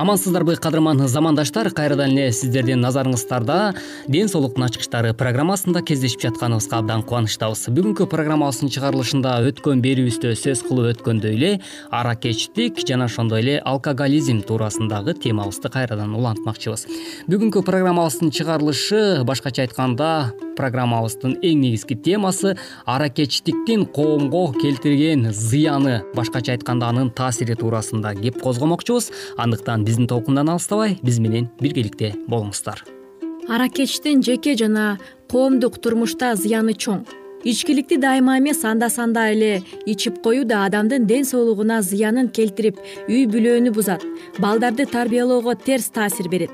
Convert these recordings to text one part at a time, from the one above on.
амансыздарбы кадырман замандаштар. Кайрадан эле сиздердин назарыңыздарда ден соолуктун ачкычтары программасында кездешип жатканыбызга абдан кубанычтабыз. Бүгүнкү программабыздын чыгарылышында өткөн берүүбүздө сөз кылып өткөндөй эле аракечтик жана ошондой эле алкоголизм туурасындагы темабызды кайрадан улантмакчыбыз. Бүгүнкү программабыздын чыгарылышы башкача айтканда программабыздын эң негизги темасы аракечтиктин коомго келтирген зыяны. Башкача айтканда анын таасири туурасында кеп козгомокчубуз. Андыктан биздин толкундан алыстабай биз менен биргеликте болуңуздар. Аракечтин жеке жана коомдук турмушта зыяны чоң ичкиликти дайыма эмес анда санда эле ичип коюу да адамдын ден соолугуна зыянын келтирип үй бүлөнү бузат балдарды тарбиялоого терс таасир берет.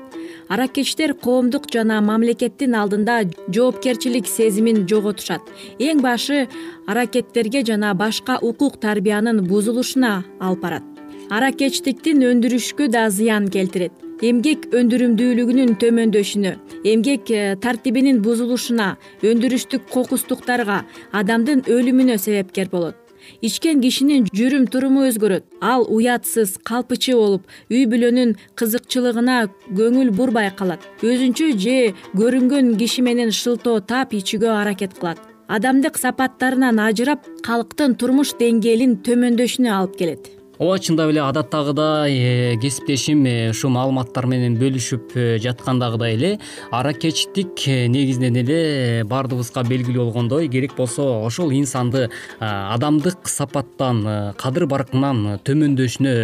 Аракечтер коомдук жана мамлекеттин алдында жоопкерчилик сезимин жоготушат. Эң башы аракеттерге жана башка укук тарбиянын бузулушуна алып барат. Аракечтиктин өндүрүшкө да зыян келтирет эмгек өндүрүмдүүлүгүнүн төмөндөшүнө эмгек э, тартибинин бузулушуна өндүрүштүк кокустуктарга адамдын өлүмүнө себепкер болот. Ичкен кишинин жүрүм туруму өзгөрөт. Ал уятсыз калпычы болуп үй бүлөнүн кызыкчылыгына көңүл бурбай калат өзүнчө же көрүнгөн киши менен шылтоо тап ичүүгө аракет кылат. Адамдык сапаттарынан ажырап калктын турмуш деңгээлин төмөндөшүнө алып келет ооба чындап эле адаттагыдай э, кесиптешим э, ушул маалыматтар менен бөлүшүп э, жаткандагыдай эле аракечтик негизинен эле баардыгыбызга белгилүү болгондой керек болсо ошол инсанды адамдык сапаттан кадыр баркынан төмөндөшүнө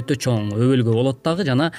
өтө чоң өбөлгө болот дагы жана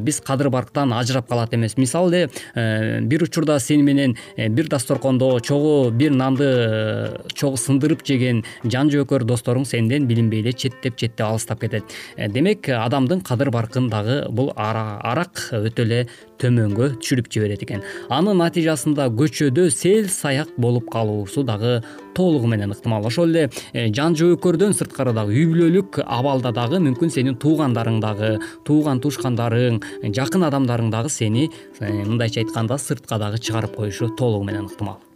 биз кадыр барктан ажырап калат эмес. Мисалы эле бир учурда сени менен бир дасторкондо чогуу бир нанды чогуу сындырып жеген жан жөөкөр досторуң сенден билинбей эле четтеп четтеп алыс кетет. Э, демек адамдын кадыр баркын дагы бул арак өтө эле төмөнгө түшүрүп жиберет экен. Анын натыйжасында көчөдө сел саяк болуп калуусу дагы толугу менен ыктымал. Ошол эле э, жан жоокөрдөн сырткары дагы үй бүлөлүк абалда дагы мүмкүн сенин туугандарың дагы тууган туушкандарың жакын адамдарың дагы сени э, мындайча айтканда сыртка дагы чыгарып коюшу толугу менен ыктымал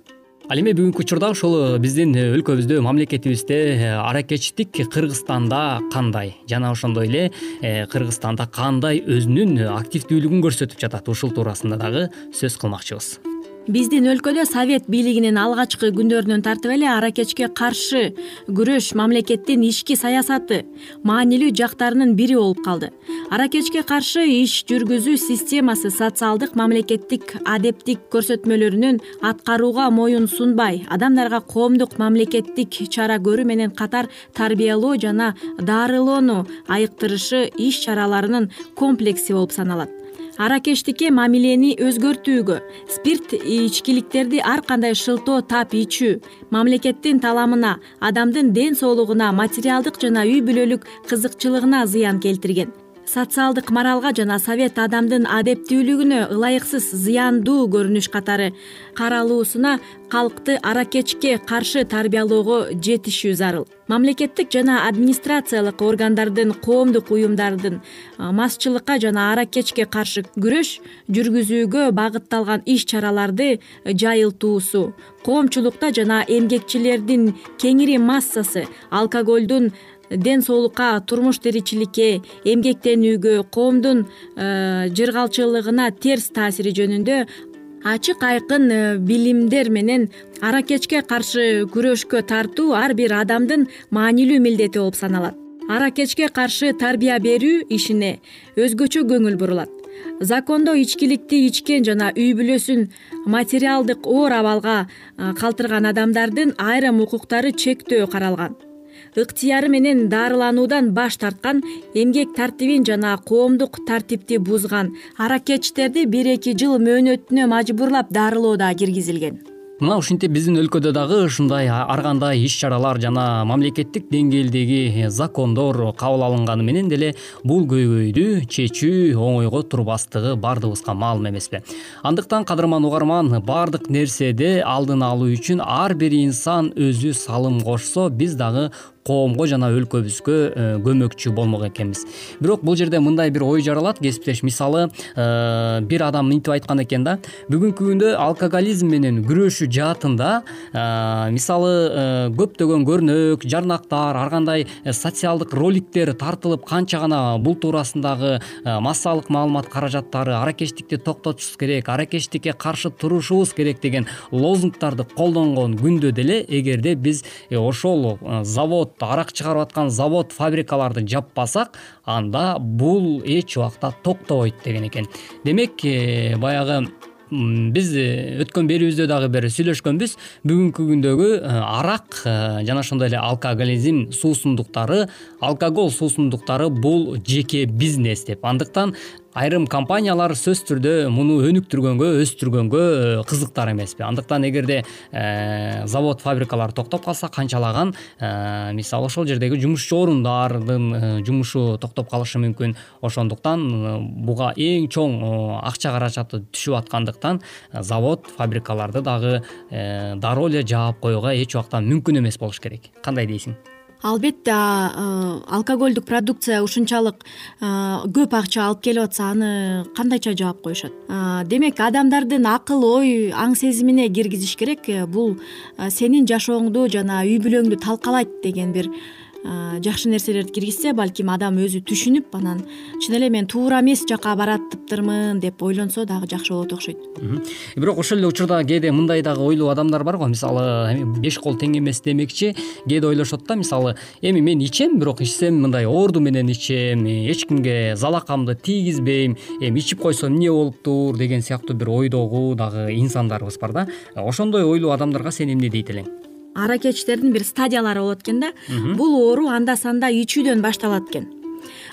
ал эми бүгүнкү учурда ушул биздин өлкөбүздө мамлекетибизде э, аракечтик кыргызстанда кандай? Жана ошондой эле э, кыргызстанда кандай өзүнүн активдүүлүгүн көрсөтүп жатат? Ушул туурасында дагы сөз кылмакчыбыз биздин өлкөдө совет бийлигинин алгачкы күндөрүнөн тартып эле аракечке каршы күрөш мамлекеттин ички саясаты маанилүү жактарынын бири болуп калды. Аракечке каршы иш жүргүзүү системасы социалдык мамлекеттик адептик көрсөтмөлөрүнүн аткарууга моюн сунбай адамдарга коомдук мамлекеттик чара көрүү менен катар тарбиялоо жана дарылоону айыктырышы иш чараларынын комплекси болуп саналат аракечтикке мамилени өзгөртүүгө спирт ичкиликтерди ар кандай шылтоо тап ичүү мамлекеттин таламына адамдын ден соолугуна материалдык жана үй бүлөлүк кызыкчылыгына зыян келтирген социалдык моралга жана совет адамдын адептүүлүгүнө ылайыксыз зыяндуу көрүнүш катары. Каралуусуна калкты аракечке каршы тарбиялоого жетишүү зарыл. Мамлекеттик жана администрациялык органдардын коомдук уюмдардын мазчылыкка жана аракечке каршы күрөш жүргүзүүгө багытталган иш чараларды жайылтуусу. Коомчулукта жана эмгекчилердин кеңири массасы алкоголдун ден соолукка турмуш тиричиликке эмгектенүүгө коомдун э, жыргалчылыгына терс таасири жөнүндө ачык айкын э, билимдер менен аракечке каршы күрөшкө тартуу ар бир адамдын маанилүү милдети болуп саналат. Аракечке каршы тарбия берүү ишине өзгөчө көңүл бурулат. Закондо ичкиликти ичкен жана үй бүлөсүн материалдык оор абалга э, калтырган адамдардын айрым укуктары чектөө каралган ыктыяры менен дарылануудан баш тарткан эмгек тартибин жана коомдук тартипти бузган аракечтерди бир эки жыл мөөнөтүнө мажбурлап дарылоо да киргизилген. Мына ушинтип биздин өлкөдө дагы ушундай ар кандай иш чаралар жана мамлекеттик деңгээлдеги закондор кабыл алынганы менен деле бул көйгөйдү чечүү оңойго турбастыгы баардыгыбызга маалым эмеспи. Андыктан кадырман угарман баардык нерседе алдын алуу үчүн ар бир инсан өзү салым кошсо биз дагы коомго жана өлкөбүзгө э, көмөкчү болмок экенбиз. Бирок бул жерде мындай бир ой жаралат кесиптеш. Мисалы э, бир адам мынтип айткан экен да. Бүгүнкү күндө алкоголизм менен күрөшүү жаатында э, мисалы көптөгөн көрнөк жарнактар ар кандай социалдык роликтер тартылып канча гана бул туурасындагы массалык маалымат каражаттары аракечтикти токтотушубуз керек аракечтикке каршы турушубуз керек деген лозунгдарды колдонгон күндө деле эгерде биз ошол завод арак чыгарып аткан завод фабрикаларды жаппасак анда бул эч убакта токтобойт деген экен. Демек э, баягы биз э, өткөн берүүбүздө дагы бир сүйлөшкөнбүз. Бүгүнкү күндөгү э, арак жана ошондой эле алкоголизм суусундуктары алкоголь суусундуктары бул жеке бизнес деп. Андыктан айрым компаниялар сөзсүз түрдө муну өнүктүргөнгө өстүргөнгө э, кызыктар эмеспи. Андыктан эгерде э, завод фабрикалар токтоп калса канчалаган э, мисалы ошол жердеги жумушчу орундардын жумушу токтоп калышы мүмкүн. Ошондуктан буга эң чоң акча каражаты түшүп аткандыктан завод фабрикаларды дагы дароо эле жаап коюуга эч убакта мүмкүн эмес болуш керек. Кандай дейсиң албетте алкогольдук продукция ушунчалык көп акча алып келип атса аны кандайча жаап коюшат? Демек адамдардын акыл ой аң сезимине киргизиш керек бул сенин жашооңду жана үй бүлөңдү талкалайт деген бир жакшы нерселерди киргизсе балким адам өзү түшүнүп анан чын эле мен туура эмес жака баратыптырмын деп ойлонсо дагы жакшы болот окшойт. Бирок ошол эле учурда кээде мындай дагы ойлуу адамдар бар го. Мисалы беш кол тең эмес демекчи. Кээде ойлошот да мисалы эми мен ичем бирок ичсем мындай орду менен ичем эч кимге залакамды тийгизбейм эми ичип койсом эмне болуптур? деген сыяктуу бир ойдогу дагы инсандарыбыз бар да. Ошондой ойлуу адамдарга сен эмне дейт элең аракечтердин бир стадиялары болот экен да. Бул оору анда санда ичүүдөн башталат экен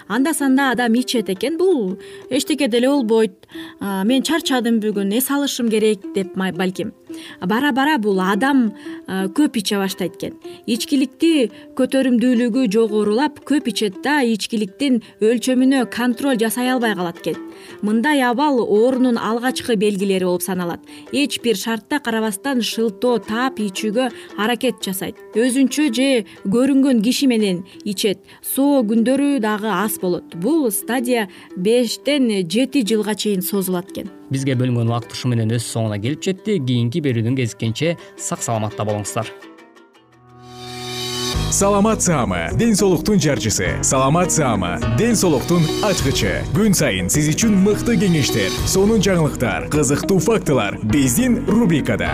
анда санда адам ичет экен. Бул эчтеке деле болбойт. Мен чарчадым бүгүн эс алышым керек деп балким. Бара бара бул адам көп иче баштайт экен. Ичкиликти көтөрүмдүүлүгү жогорулап көп ичет да ичкиликтин өлчөмүнө контроль жасай албай калат экен. Мындай абал оорунун алгачкы белгилери болуп саналат. Эч бир шартта карабастан шылтоо таап ичүүгө аракет жасайт. Өзүнчө же көрүнгөн киши менен ичет соо күндөрү дагы аз болот. Бул стадия бештен жети жылга чейин созулат экен. Бизге бөлүнгөн убакыт ушу менен өз соңуна келип жетти. Кийинки берүүдөн кезиккенче сак саламатта болуңуздар. Саламат саама ден соолуктун жарчысы. Саламат саама ден соолуктун ачкычы. Күн сайын сиз үчүн мыкты кеңештер сонун жаңылыктар кызыктуу фактылар. Биздин рубрикада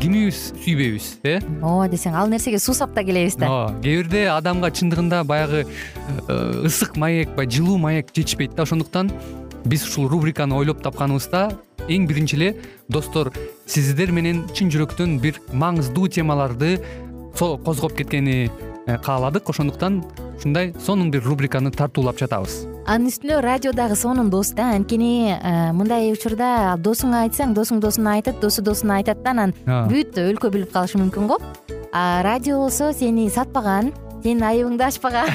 кимибиз сүйбөйбүз э? Ооба десең ал нерсеге суусап да келебиз да. Ооба кээ бирде адамга чындыгында баягы э, ысык маек баягы жылуу маек жетишпейт да. Ошондуктан биз ушул рубриканы ойлоп тапканыбызда эң биринчи эле достор сиздер менен чын жүрөктөн бир маңыздуу темаларды козгоп кеткени э, кааладык. Ошондуктан ушундай сонун бир рубриканы тартуулап жатабыз анын үстүнө радио дагы сонун дос да анткени э, мындай учурда досуңа айтсаң досуң досуна айтат досу досуна айтат да анан бүт өлкө билип калышы мүмкүн го. А радио болсо сени сатпаган сенин айыбыңды ачпаган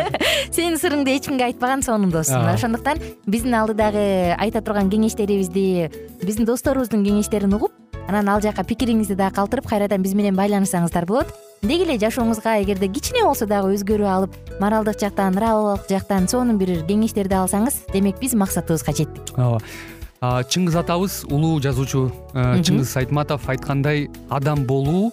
сенин сырыңды эч кимге айтпаган сонун дос ошондуктан биздин алдыдагы айта турган кеңештерибизди биздин досторубуздун кеңештерин угуп анан ал жака пикириңизди дагы калтырып кайрадан биз менен байланышсаңыздар болот деги эле жашооңузга эгерде кичине болсо дагы өзгөрүү алып моралдык жактан нравовалык жактан сонун бир кеңештерди алсаңыз демек биз максатыбызга жеттик. Ооба. Чыңгыз атабыз улуу жазуучу э, чыңгыз айтматов айткандай адам болуу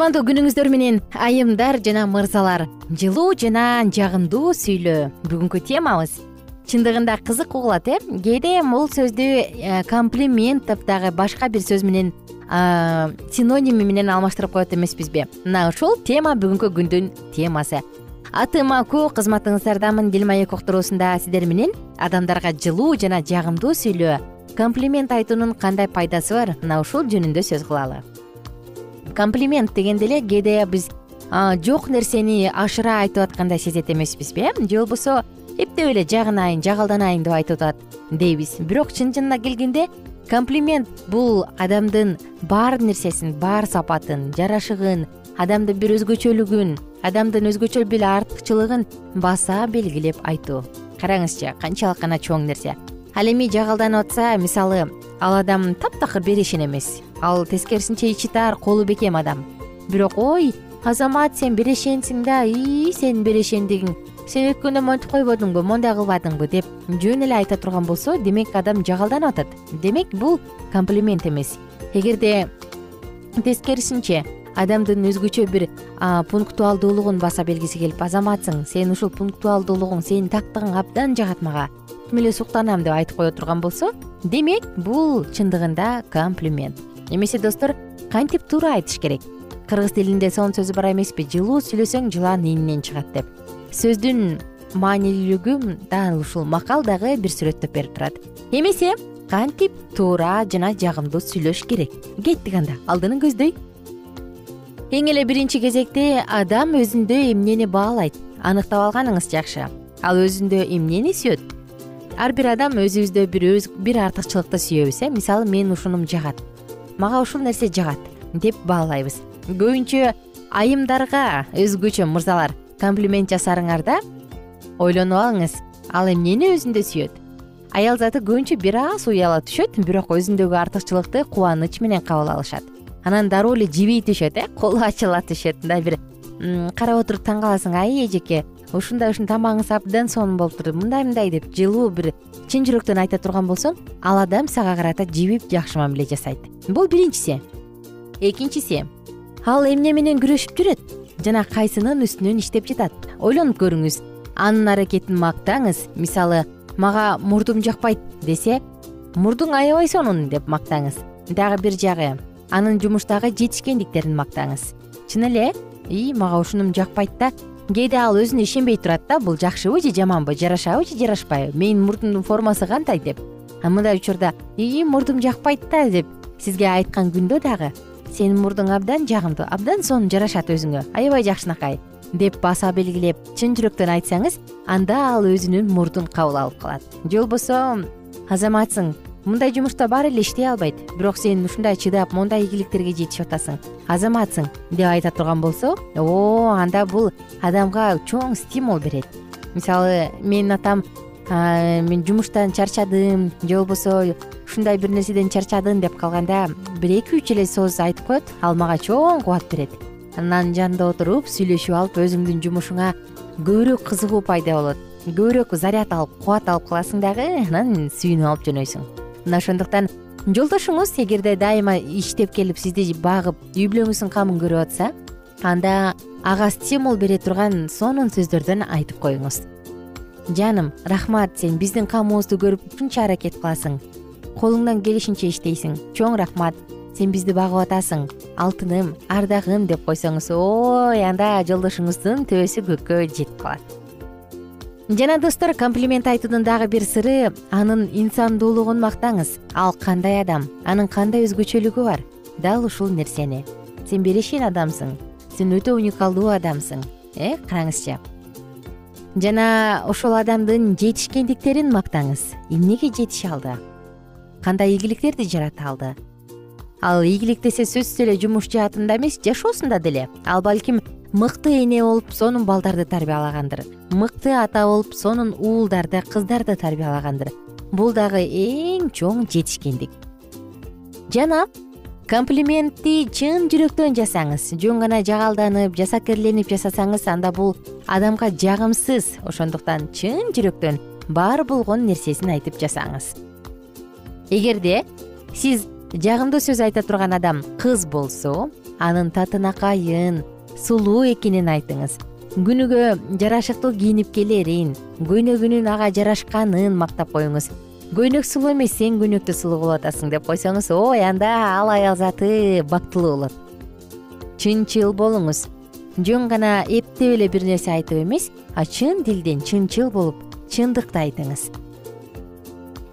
кутмандуу күнүңүздөр менен айымдар жана мырзалар жылуу жана жагымдуу сүйлөө. Бүгүнкү темабыз чындыгында кызык угулат э? Кээде бул сөздү э, комплимент деп дагы башка бир сөз менен синоними менен алмаштырып коет эмеспизби. Мына ушул тема бүгүнкү күндүн темасы. Атым аку кызматыңыздардамын дил маек уктуруусунда сиздер менен. Адамдарга жылуу жана жагымдуу сүйлөө. Комплимент айтуунун кандай пайдасы бар? Мына ушул жөнүндө сөз кылалы комплимент дегенде эле кээде биз жок нерсени ашыра айтып аткандай сезет эмеспизби э? Же болбосо эптеп эле жагынайын жагалданайын деп айтып атат дейбиз. Бирок чын чынына келгенде комплимент бул адамдын бар нерсесин бар сапатын жарашыгын адамдын бир өзгөчөлүгүн адамдын өзгөчө бир артыкчылыгын баса белгилеп айтуу. Караңызчы канчалык гана чоң нерсе ал эми жагалданып атса мисалы ал адам таптакыр берешен эмес. Ал тескерисинче ичи тар колу бекем адам. Бирок ой азамат сен берешенсиң да ии сенин берешендигиң сен өткөндө монтип койбодуңбу моундай кылбадыңбы? деп жөн эле айта турган болсо демек адам жагалданып атат. Демек бул комплимент эмес. Эгерде тескерисинче адамдын өзгөчө бир пунктуалдуулугун баса бергиси келип азаматсың сен ушул пунктуалдуулугуң сенин тактыгың абдан жагат мага суктанам деп айтып кое турган болсо демек бул чындыгында комплимент. Эмесе достор кантип туура айтыш керек. Кыргыз тилинде сонун сөзү бар эмеспи? Жылуу сүйлөсөң жылан ийининен чыгат деп. Сөздүн маанилүүлүгү дал ушул макал дагы бир сүрөттөп берип турат. Эмесе кантип туура жана жагымдуу сүйлөш керек. Кеттик анда алдыны көздөй. Эң эле биринчи кезекте адам өзүндө эмнени баалайт? Аныктап алганыңыз жакшы. Ал өзүндө эмнени сүйөт ар бир адам өзүбүздө бир бир артыкчылыкты сүйөбүз э? Мисалы мен ушунум жагат. Мага ушул нерсе жагат деп баалайбыз. Көбүнчө айымдарга өзгөчө мырзалар комплимент жасарыңарда ойлонуп алыңыз. Ал эмнени өзүндө сүйөт? Аял заты көбүнчө бир аз уяла түшөт бирок өзүндөгү артыкчылыкты кубаныч менен кабыл алышат. Анан дароо эле жиби түшөт э? Колу ачыла түшөт. Мындай бир карап отуруп таң каласың ай эжеке ушундай ушундай тамагыңыз абдан сонун болуптур мындай мындай деп жылуу бир чын жүрөктөн айта турган болсоң ал адам сага карата жибип жакшы мамиле жасайт. Бул биринчиси. Экинчиси ал эмне менен күрөшүп жүрөт? Жана кайсынын үстүнөн иштеп жатат? Ойлонуп көрүңүз анын аракетин мактаңыз. Мисалы мага мурдум жакпайт десе мурдуң аябай сонун деп мактаңыз. Дагы бир жагы анын жумуштагы жетишкендиктерин мактаңыз. Чын эле ии мага ушунум жакпайт да кээде ал өзүнө ишенбей турат да бул жакшыбы же жаманбы жарашабы же жарашпайбы? Менин мурдумдун формасы кандай деп? Мындай учурда ии мурдум жакпайт да деп сизге айткан күндө дагы сенин мурдуң абдан жагымдуу абдан сонун жарашат өзүңө аябай жакшынакай деп баса белгилеп чын жүрөктөн айтсаңыз анда ал өзүнүн мурдун кабыл алып калат. Же болбосо азаматсың мындай жумушта баары эле иштей албайт. Бирок сен ушундай чыдап мондай ийгиликтерге жетишип атасың. Азаматсың деп айта турган болсо о анда бул адамга чоң стимул берет. Мисалы менин атам мен жумуштан чарчадым же болбосо ушундай бир нерседен чарчадым деп калганда бир эки үч эле сөз айтып коет ал мага чоң кубат берет. Анан анын жанында отуруп сүйлөшүп алып өзүңдүн жумушуңа көбүрөөк кызыгуу пайда болот. Көбүрөөк заряд алып кубат алып каласың дагы анан сүйүнүп алып жөнөйсүң мына ошондуктан жолдошуңуз эгерде дайыма иштеп келип сизди багып үй бүлөңүздүн камын көрүп атса анда ага стимул бере турган сонун сөздөрдөн айтып коюңуз. Жаным рахмат сен биздин камыбызды көрүп ушунча аракет кыласың. Колуңдан келишинче иштейсиң. Чоң рахмат сен бизди багып атасың. Алтыным ардагым деп койсоңуз ой анда жолдошуңуздун төбөсү көккө жетип калат жана достор комплимент айтуунун дагы бир сыры анын инсандуулугун мактаңыз. Ал кандай адам? Анын кандай өзгөчөлүгү бар? Дал ушул нерсени. Сен беришин адамсың. Сен өтө уникалдуу адамсың. Э караңызчы. Жана ошол адамдын жетишкендиктерин мактаңыз. Эмнеге жетише алды? Кандай ийгиликтерди жарата алды? Ал ийгилик десе сөзсүз эле жумуш жаатында эмес жашоосунда деле. Ал балким мыкты эне болуп сонун балдарды тарбиялагандыр мыкты ата болуп сонун уулдарды кыздарды тарбиялагандыр бул дагы эң чоң жетишкендик. Жана комплиментти чын жүрөктөн жасаңыз жөн гана жагалданып жасакерленип жасасаңыз анда бул адамга жагымсыз ошондуктан чын жүрөктөн бар болгон нерсесин айтып жасаңыз. Эгерде сиз жагымдуу сөз айта турган адам кыз болсо анын татынакайын сулуу экенин айтыңыз. Күнүгө жарашыктуу кийинип келерин көйнөгүнүн ага жарашканын мактап коюңуз. Көйнөк сулуу эмес сен көйнөктө сулуу болуп атасың деп койсоңуз ой анда ал аял заты бактылуу болот чынчыл болуңуз. Жөн гана эптеп эле бир нерсе айтып эмес а чын дилден чынчыл болуп чындыкты айтыңыз.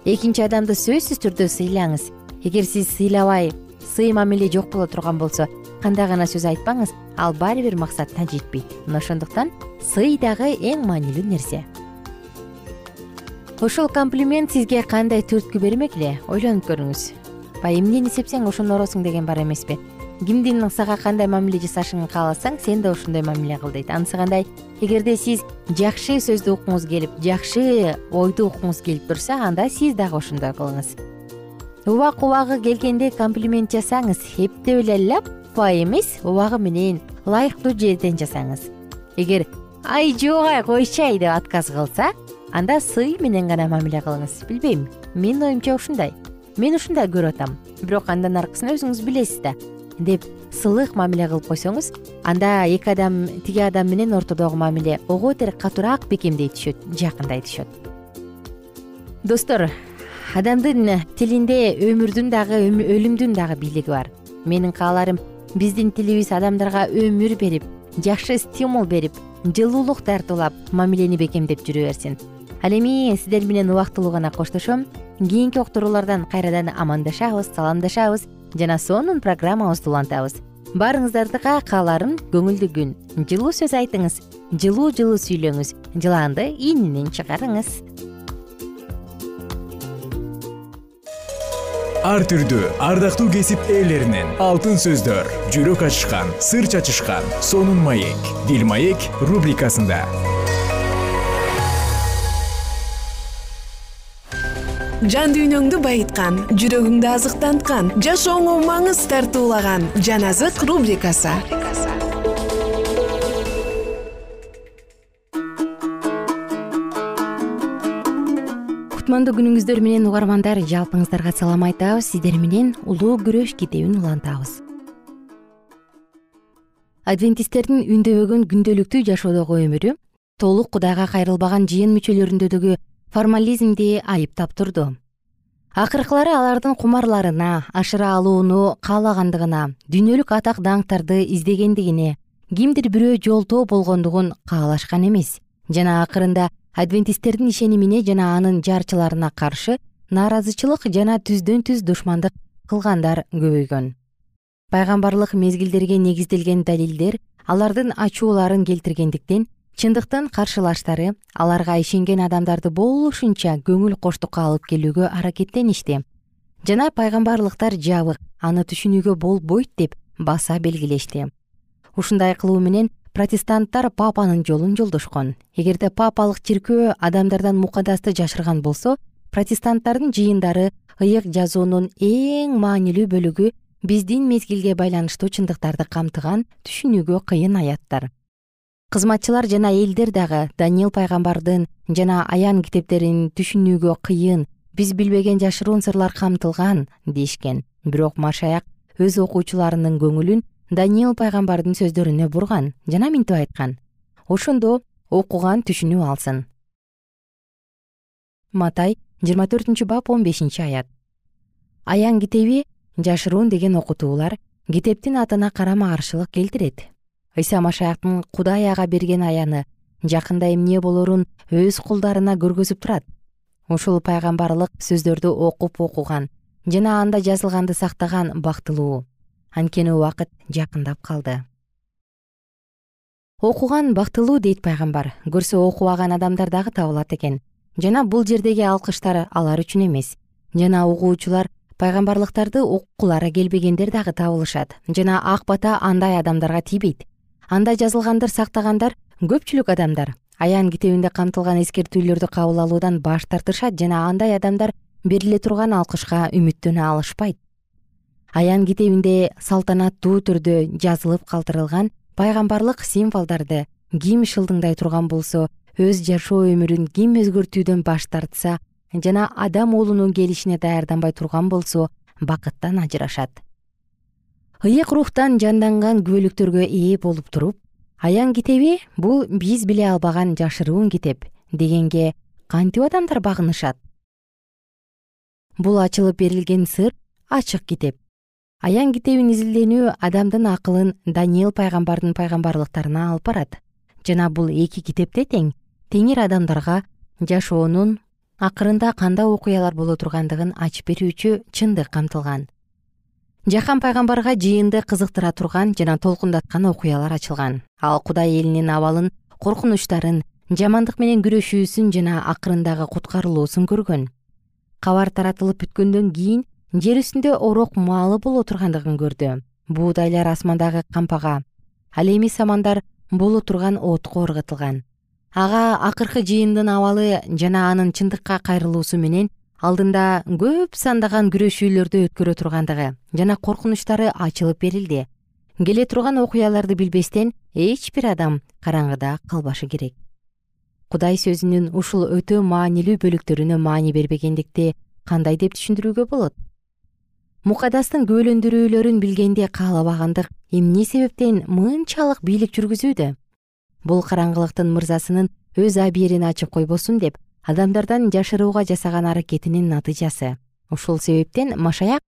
Экинчи адамды сөзсүз түрдө сыйлаңыз. Эгер сиз сыйлабай сый мамиле жок боло турган болсо кандай гана сөз айтпаңыз ал баары бир максатына жетпейт мына ошондуктан сый дагы эң маанилүү нерсе. Ошол комплимент сизге кандай түрткү бермек эле? Ойлонуп көрүңүз. Баягы эмнени сепсең ошону ороосуң деген бар эмеспи. Кимдин сага кандай мамиле жасашын кааласаң сен да ошондой мамиле кыл дейт анысы кандай? Эгерде сиз жакшы сөздү уккуңуз келип жакшы ойду уккуңуз келип турса анда сиз дагы ошондой кылыңыз. Убак убагы келгенде комплимент жасаңыз эптеп эле ляп эмес убагы менен ылайыктуу жерден жасаңыз. Эгер ай жок ай койчу ай деп отказ кылса анда сый менен гана мамиле кылыңыз. Билбейм менин оюмча ушундай. Мен ушундай көрүп атам. Бирок андан аркысын өзүңүз билесиз да. Деп сылык мамиле кылып койсоңуз анда эки адам тиги адам менен ортодогу мамиле ого бетер катуураак бекемдей түшөт жакындай түшөт. Достор адамдын тилинде өмүрдүн дагы өлүмдүн дагы бийлиги бар. Менин кааларым биздин тилибиз адамдарга өмүр берип жакшы стимул берип жылуулук тартуулап мамилени бекемдеп жүрө берсин. Ал эми сиздер менен убактылуу гана коштошом. Кийинки уктуруулардан кайрадан амандашабыз саламдашабыз жана сонун программабызды улантабыз. Баарыңыздардыга кааларым көңүлдүү күн. Жылуу сөз айтыңыз жылуу жылуу сүйлөңүз. Жыланды ининен чыгарыңыз ар түрдүү ардактуу кесип ээлеринен. Алтын сөздөр жүрөк ачышкан сыр чачышкан сонун маек. Дил маек рубрикасында. Жан дүйнөңдү байыткан жүрөгүңдү азыктанткан жашооңо маңыз тартуулаган жан азык рубрикасы кутмандуу күнүңүздөр менен угармандар жалпыңыздарга салам айтабыз. Сиздер менен улуу күрөш китебин улантабыз. Адвентисттердин үндөбөгөн күндөлүктүү жашоодогу өмүрү толук кудайга кайрылбаган жыйын мүчөлөрүндөгү формализмди айыптап турду. Акыркылары алардын кумарларына ашыра алууну каалагандыгына дүйнөлүк атак даңктарды издегендигине кимдир бирөө жолтоо болгондугун каалашкан эмес. Жана акырында адвентисттердин ишенимине жана анын жарчыларына каршы нааразычылык жана түздөн түз душмандык кылгандар көбөйгөн. Пайгамбарлык мезгилдерге негизделген далилдер алардын ачууларын келтиргендиктен чындыктын каршылаштары аларга ишенген адамдарды болушунча көңүл коштукка алып келүүгө аракеттеништи. Жана пайгамбарлыктар жабык аны түшүнүүгө болбойт деп баса белгилешти. Ушундай кылуу менен протестанттар папанын жолун жолдошкон. Эгерде папалык чиркөө адамдардан мукадасты жашырган болсо протестанттардын жыйындары ыйык жазуунун эң маанилүү бөлүгү биздин мезгилге байланыштуу чындыктарды камтыган түшүнүүгө кыйын аяттар. Кызматчылар жана элдер дагы даниил пайгамбардын жана аян китептерин түшүнүүгө кыйын биз билбеген жашыруун сырлар камтылган дешкен. Бирок машаяк өз окуучуларынын көңүлүн даниил пайгамбардын сөздөрүнө бурган жана минтип айткан. Ошондо окуган түшүнүп алсын матай жыйырма төртүнчү бап он бешинчи аят. Аян китеби жашыруун деген окутуулар китептин атына карама каршылык келтирет. Ыйса машаяктын кудай ага берген аяны жакында эмне болорун өз кулдарына көргөзүп турат. Ушул пайгамбарлык сөздөрдү окуп окуган жана анда жазылганды сактаган бактылуу анткени убакыт жакындап калды. Окуган бактылуу дейт пайгамбар көрсө окубаган адамдар дагы табылат экен. Жана бул жердеги алкыштар алар үчүн эмес. Жана угуучулар пайгамбарлыктарды уккулары келбегендер дагы табылышат. Жана ак бата андай адамдарга тийбейт. Анда жазылганды сактагандар көпчүлүк адамдар. Аян китебинде камтылган эскертүүлөрдү кабыл алуудан баш тартышат жана андай адамдар бериле турган алкышка үмүттөнө алышпайт аян китебинде салтанаттуу түрдө жазылып калтырылган пайгамбарлык символдорду ким шылдыңдай турган болсо өз жашоо өмүрүн ким өзгөртүүдөн баш тартса жана адам уулунун келишине даярданбай турган болсо бакыттан ажырашат. ыйык рухтан жанданган күбөлүктөргө ээ болуп туруп аян китеби бул биз биле албаган жашыруун китеп дегенге кантип адамдар багынышат? Бул ачылып берилген сыр ачык китеп аян китебин изилденүү адамдын акылын даниил пайгамбардын пайгамбарлыктарына алып барат. Жана бул эки китепте тең теңир адамдарга жашоонун акырында кандай окуялар боло тургандыгын ачып берүүчү чындык камтылган. Жакан пайгамбарга жыйынды кызыктыра турган жана толкундаткан окуялар ачылган. Ал кудай элинин абалын коркунучтарын жамандык менен күрөшүүсүн жана акырындагы куткарылуусун көргөн. Кабар таратылып бүткөндөн кийин жер үстүндө орок маалы боло тургандыгын көрдү буудайлар асмандагы кампага ал эми самандар боло турган отко ыргытылган ага акыркы жыйындын абалы жана анын чындыкка кайрылуусу менен алдында көп сандаган күрөшүүлөрдү өткөрө тургандыгы жана коркунучтары ачылып берилди. Келе турган окуяларды билбестен эч бир адам караңгыда калбашы керек. Кудай сөзүнүн ушул өтө маанилүү бөлүктөрүнө маани бербегендикти кандай деп түшүндүрүүгө болот мукадастын күбөлөндүрүүлөрүн билгенди каалабагандык эмне себептен мынчалык бийлик жүргүзүүдө? Бул караңгылыктын мырзасынын өз абийирин ачып койбосун деп адамдардан жашырууга жасаган аракетинин натыйжасы. Ушул себептен машаяк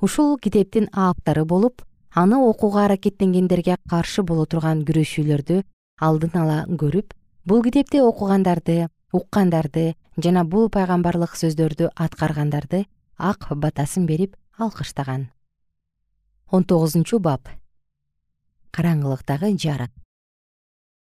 ушул китептин ааптары болуп аны окууга аракеттенгендерге каршы боло турган күрөшүүлөрдү алдын ала көрүп бул китепти окугандарды уккандарды жана бул пайгамбарлык сөздөрдү аткаргандарды ак батасын берип алкыштаган. Он тогузунчу бап. Караңгылыктагы жарык.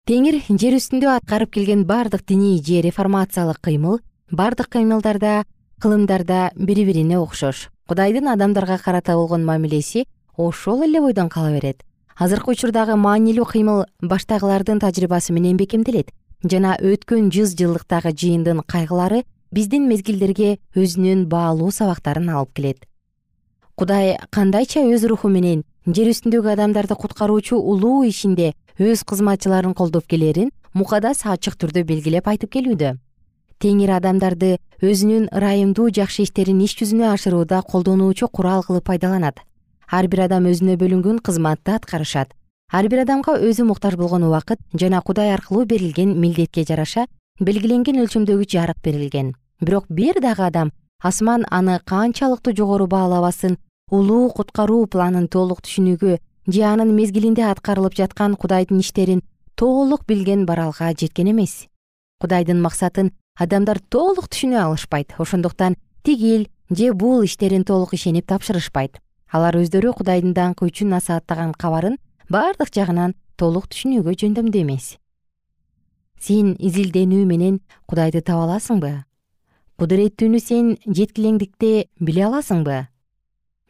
Теңир жер үстүндө аткарып келген баардык диний же реформациялык кыймыл баардык кыймылдарда кылымдарда бири бирине окшош. Кудайдын адамдарга карата болгон мамилеси ошол эле бойдон кала берет. Азыркы учурдагы маанилүү кыймыл баштагылардын тажрыйбасы менен бекемделет. Жана өткөн жүз жылдыктагы жыйындын кайгылары биздин мезгилдерге өзүнүн баалуу сабактарын алып келет кудай кандайча өз руху менен жер үстүндөгү адамдарды куткаруучу улуу ишинде өз кызматчыларын колдоп келерин мукадас ачык түрдө белгилеп айтып келүүдө. Теңир адамдарды өзүнүн ырайымдуу жакшы иштерин иш жүзүнө ашырууда колдонуучу курал кылып пайдаланат. Ар бир адам өзүнө бөлүнгөн кызматты аткарышат. Ар бир адамга өзү муктаж болгон убакыт жана кудай аркылуу берилген милдетке жараша белгиленген өлчөмдөгү жарык берилген. Бирок бир дагы адам асман аны канчалыктуу жогору баалабасын улуу куткаруу планын толук түшүнүүгө же анын мезгилинде аткарылып жаткан кудайдын иштерин толук билген баралга жеткен эмес. Кудайдын максатын адамдар толук түшүнө алышпайт ошондуктан тигил же бул иштерин толук ишенип тапшырышпайт. Алар өздөрү кудайдын даңкы үчүн насааттаган кабарын баардык жагынан толук түшүнүүгө жөндөмдүү эмес. Сен изилденүү менен кудайды таба аласыңбы? Кудуреттүүнү сен жеткилеңдикте биле аласыңбы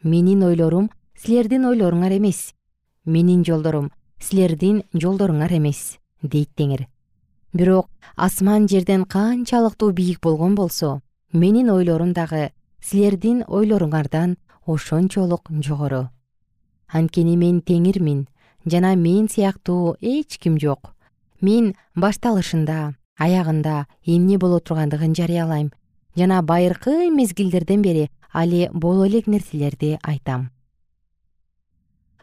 менин ойлорум силердин ойлоруңар эмес. Менин жолдорум силердин жолдоруңар эмес дейт теңир бирок асман жерден канчалыктуу бийик болгон болсо менин ойлорум дагы силердин ойлоруңардан ошончолук жогору. Анткени мен теңирмин жана мен сыяктуу эч ким жок. Мен башталышында аягында эмне боло тургандыгын жарыялайм. Жана байыркы мезгилдерден бери али боло элек нерселерди айтам.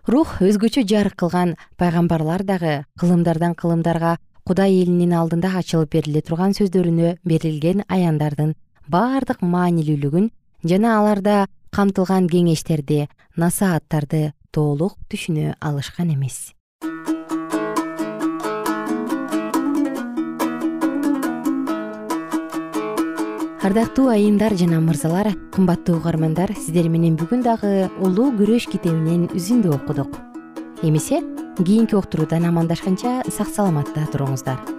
Рух өзгөчө жарык кылган пайгамбарлар дагы кылымдардан кылымдарга кудай элинин алдында ачылып бериле турган сөздөрүнө берилген аяндардын баардык маанилүүлүгүн жана аларда камтылган кеңештерди насааттарды толук түшүнө алышкан эмес ардактуу айымдар жана мырзалар кымбаттуу угармандар сиздер менен бүгүн дагы улуу күрөш китебинен үзүндү окудук. Эмесе кийинки уктуруудан амандашканча сак саламатта туруңуздар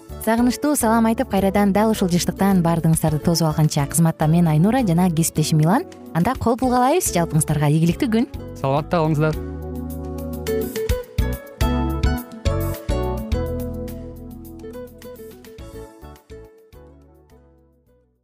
сагынычтуу салам айтып кайрадан дал ушул жыштыктан баардыгыңыздарды тосуп алганча. Кызматта мен айнура жана кесиптешим милан. Анда кол каалайбыз жалпыңыздарга ийгиликтүү күн. Саламатта калыңыздар.